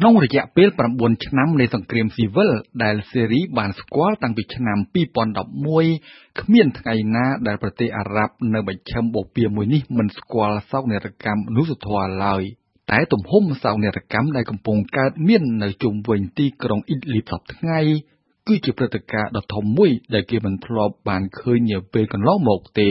ក្នុងរយៈពេល9ឆ្នាំនៃសង្គ្រាមស៊ីវិលដែលសេរីបានស្គាល់តាំងពីឆ្នាំ2011គ្មានថ្ងៃណាដែលប្រទេសអារ៉ាប់នៅមជ្ឈិមបូព៌ាមួយនេះមិនស្គាល់សោកនាដកម្មមនុស្សធម៌ឡើយតែទំហំសោកនាដកម្មដែលកំពុងកើតមាននៅជុំវិញទីក្រុងអ៊ីតលីបសប្តាហ៍ថ្ងៃគឺជាព្រឹត្តិការណ៍ដ៏ធំមួយដែលគេមិនធ្លាប់បានឃើញនាពេលកន្លងមកទេ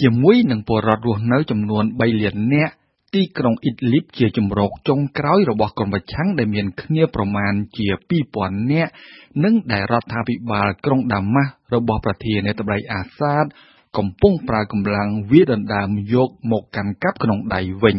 ជាមួយនឹងពលរដ្ឋរស់នៅចំនួន3លាននាក់ ទីក្រុងអ៊ីតលីបជាជំរកចុងក្រោយរបស់ក្រុមប្រឆាំងដែលមានគ្នាប្រមាណជា2000នាក់ និងដែលរដ្ឋាភិបាលក្រុងដាម៉ាស់របស់ប្រធានាធិបតីអាសាដកំពុងប្រើកម្លាំងវាដណ្ដើមយកមកកាន់កាប់ក្នុងដៃវិញ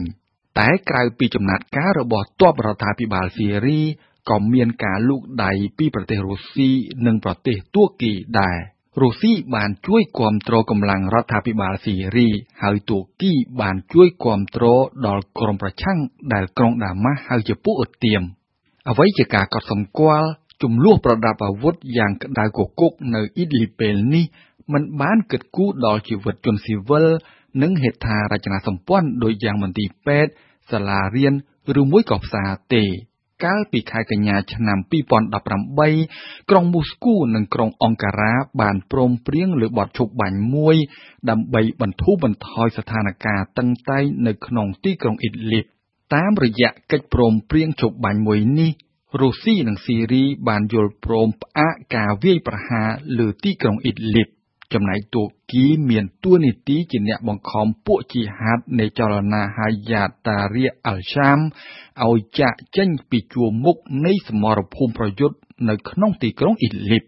តែក្រៅពីចំណាត់ការរបស់ទ័ពរដ្ឋាភិបាលស៊ីរីក៏មានការលូកដៃពីប្រទេសរុស្ស៊ីនិងប្រទេសទួរគីដែរ។ រុស្ស៊ីបានជួយគាំទ្រកម្លាំងរដ្ឋាភិបាលស៊ីរី ហើយទួរគីបានជួយគាំទ្រដល់ក្រុមប្រឆាំងដែលក្រុងដាម៉ាស់ហៅជាពួកឧទាមអ្វីជាការកត់សម្គាល់ចំនួនប្រដាប់អាវុធយ៉ាងក្តៅគគុកនៅអ៊ីតលីពេលនេះមិនបានគិតគូរដល់ជីវិតជនស៊ីវិលនិងហេដ្ឋារចនាសម្ព័ន្ធដូចយ៉ាងមន្ទីរពេទ្យសាលារៀនឬមួយក៏ផ្សារទេ កាលពីខែកញ្ញាឆ្នាំ2018 ក្រុងមូស្គូនិងក្រុងអង្ការ៉ាបានព្រមព្រៀងលើបទឈប់បាញ់មួយ ដើម្បីបន្ធូរបន្ថយស្ថានភាពតឹងតែងនៅក្នុងទីក្រុងអ៊ីតលីបតាមរយៈកិច្ចព្រមព្រៀងឈប់បាញ់មួយនេះរុស្ស៊ីនិងស៊ីរីបានយល់ព្រមផ្អាកការវាយប្រហារលើទីក្រុងអ៊ីតលីប ចំណែកទួរគីមានតួនាទីជាអ្នកបង្ខំពួកជីហាតនៃចលនាហាយ៉ាតតារីអាល់សាមឲ្យចាកចេញពីជួរមុខនៃសមរភូមិប្រយុទ្ធនៅក្នុងទីក្រុងអ៊ីលីប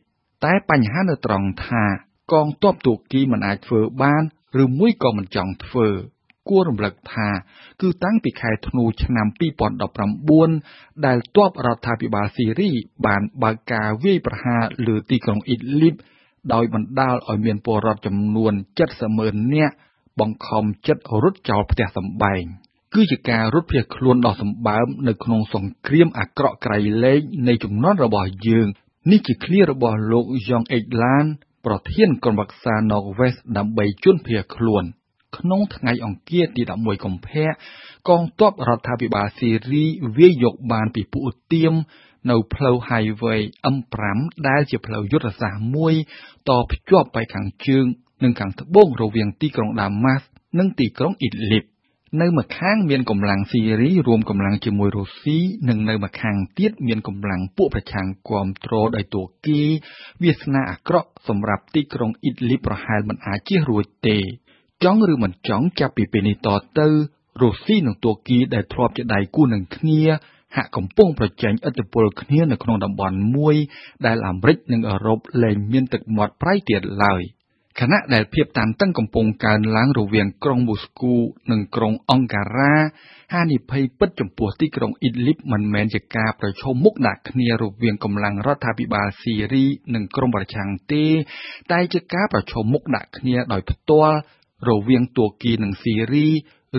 តែបញ្ហានៅត្រង់ថា កងទ័ពទួរគីមិនអាចធ្វើបាន ឬមួយក៏មិនចង់ធ្វើគួររំលឹកថា គឺតាំងពីខែធ្នូឆ្នាំ2019ដែលទ័ពរដ្ឋាភិបាលស៊ីរីបានបើកការវាយប្រហារលើទីក្រុងអ៊ីតលីប ដោយបណ្ដាលឲ្យមានពលរដ្ឋចំនួន70ម៉ឺននាក់បង្ខំចិត្តរត់ចោលផ្ទះសម្បែងគឺជាការរត់ភៀសខ្លួនដ៏សម្បើមនៅក្នុងសង្គ្រាមអាក្រក់ក្រៃលែងនៃជំនាន់របស់យើងនេះជាឃ្លារបស់លោកយ៉ងអេកឡាន ប្រធានក្រុមប្រឹក្សា Northwest ដើម្បីជនភៀសខ្លួន ក្នុងថ្ងៃអង្គារទី11កុម្ភៈកងទ័ពរដ្ឋាភិបាលស៊ីរីវាយយកបានពីពួកឧទាម នៅផ្លូវ Highway M5 ដែលជាផ្លូវយុទ្ធសាស្ត្រមួយតភ្ជាប់ទៅខាងជើង និងខាងត្បូងរវាងទីក្រុងដាម៉ាស់និងទីក្រុងអ៊ីតលីបនៅម្ខាងមានកម្លាំងស៊ីរីរួមកម្លាំងជាមួយរុស្ស៊ីនិងនៅម្ខាងទៀតមានកម្លាំងពួកប្រឆាំងគាំទ្រដោយទួរគីវាសនាអាក្រក់សម្រាប់ទីក្រុងអ៊ីតលីបប្រហែលមិនអាចជៀសរួចទេ ចង់ឬមិនចង់ចាប់ពីពេលនេះតទៅរុស្ស៊ីនិងទួរគីដែលធ្លាប់ជាដៃគូនឹងគ្នា ហាក់កំពុងប្រជែងឥទ្ធិពលគ្នានៅក្នុងតំបន់មួយដែលអាមេរិកនិងអឺរ៉ុបលែងមានទឹកមាត់ប្រៃទៀតឡើយខណៈដែលភាពតានតឹងកំពុងកើនឡើងរវាងក្រុងមូស្គូនិងក្រុងអង្ការ៉ាហានិភ័យពិតចំពោះទីក្រុងអ៊ីតលីបមិនមែនជាការប្រឈមមុខដាក់គ្នារវាងកម្លាំងរដ្ឋាភិបាលស៊ីរីនិងក្រុមប្រឆាំងទេ តែជាការប្រឈមមុខដាក់គ្នាដោយផ្ទាល់រវាងទួរគីនិងស៊ីរី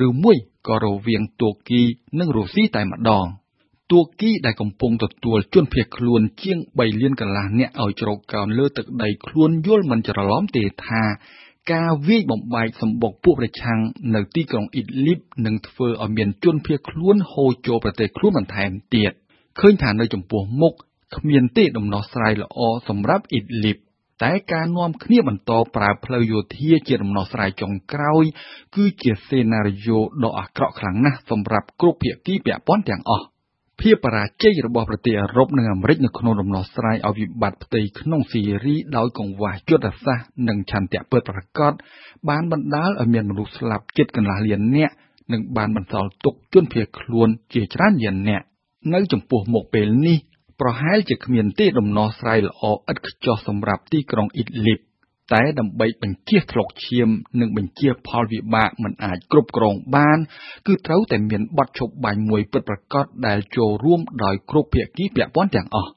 ឬមួយក៏រវាងទួរគីនិងរុស្ស៊ីតែម្ដង។ ទួរគីដែលកំពុងទទួលជនភៀសខ្លួនជាង3លានកន្លះនាក់ឲ្យជ្រកកោនលើទឹកដីខ្លួនយល់មិនច្រឡំទេថាការវាយបំបែកសម្បុកពួកប្រឆាំងនៅទីក្រុងអ៊ីតលីបនឹងធ្វើឲ្យមានជនភៀសខ្លួនហូរចូលប្រទេសខ្លួនបន្ថែមទៀតឃើញថានៅចំពោះមុខគ្មានទេដំណោះស្រាយល្អសម្រាប់អ៊ីតលីបតែការនាំគ្នាបន្តប្រើផ្លូវយោធាជាដំណោះស្រាយចុងក្រោយ គឺជាសេណារីយ៉ូដ៏អាក្រក់ខ្លាំងណាស់សម្រាប់គ្រប់ភាគីពាក់ព័ន្ធទាំងអស់ ភាពបរាជ័យរបស់ប្រទេសអឺរ៉ុបនិងអាមេរិកនៅក្នុងដំណោះស្រាយឲ្យវិបត្តិផ្ទៃក្នុងស៊ីរីដោយកង្វះយុទ្ធសាស្ត្រនិងឆន្ទៈពិតប្រាកដបានបណ្ដាលឲ្យមានមនុស្សស្លាប់ជិតកន្លះលាននាក់និងបានបន្សល់ទុកជនភៀសខ្លួនជាច្រើនលាននាក់នៅចំពោះមុខពេលនេះប្រហែលជាគ្មានទេដំណោះស្រាយល្អឥតខ្ចោះសម្រាប់ទីក្រុងអ៊ីតលីប តែដើម្បីបញ្ជៀសថ្លុកឈាម និងបញ្ជៀសផលវិបាកមិនអាចគ្រប់គ្រងបាន គឺត្រូវតែមានបទឈប់បាញ់មួយពិតប្រាកដដែលចូលរួមដោយគ្រប់ភាគីពាក់ព័ន្ធទាំងអស់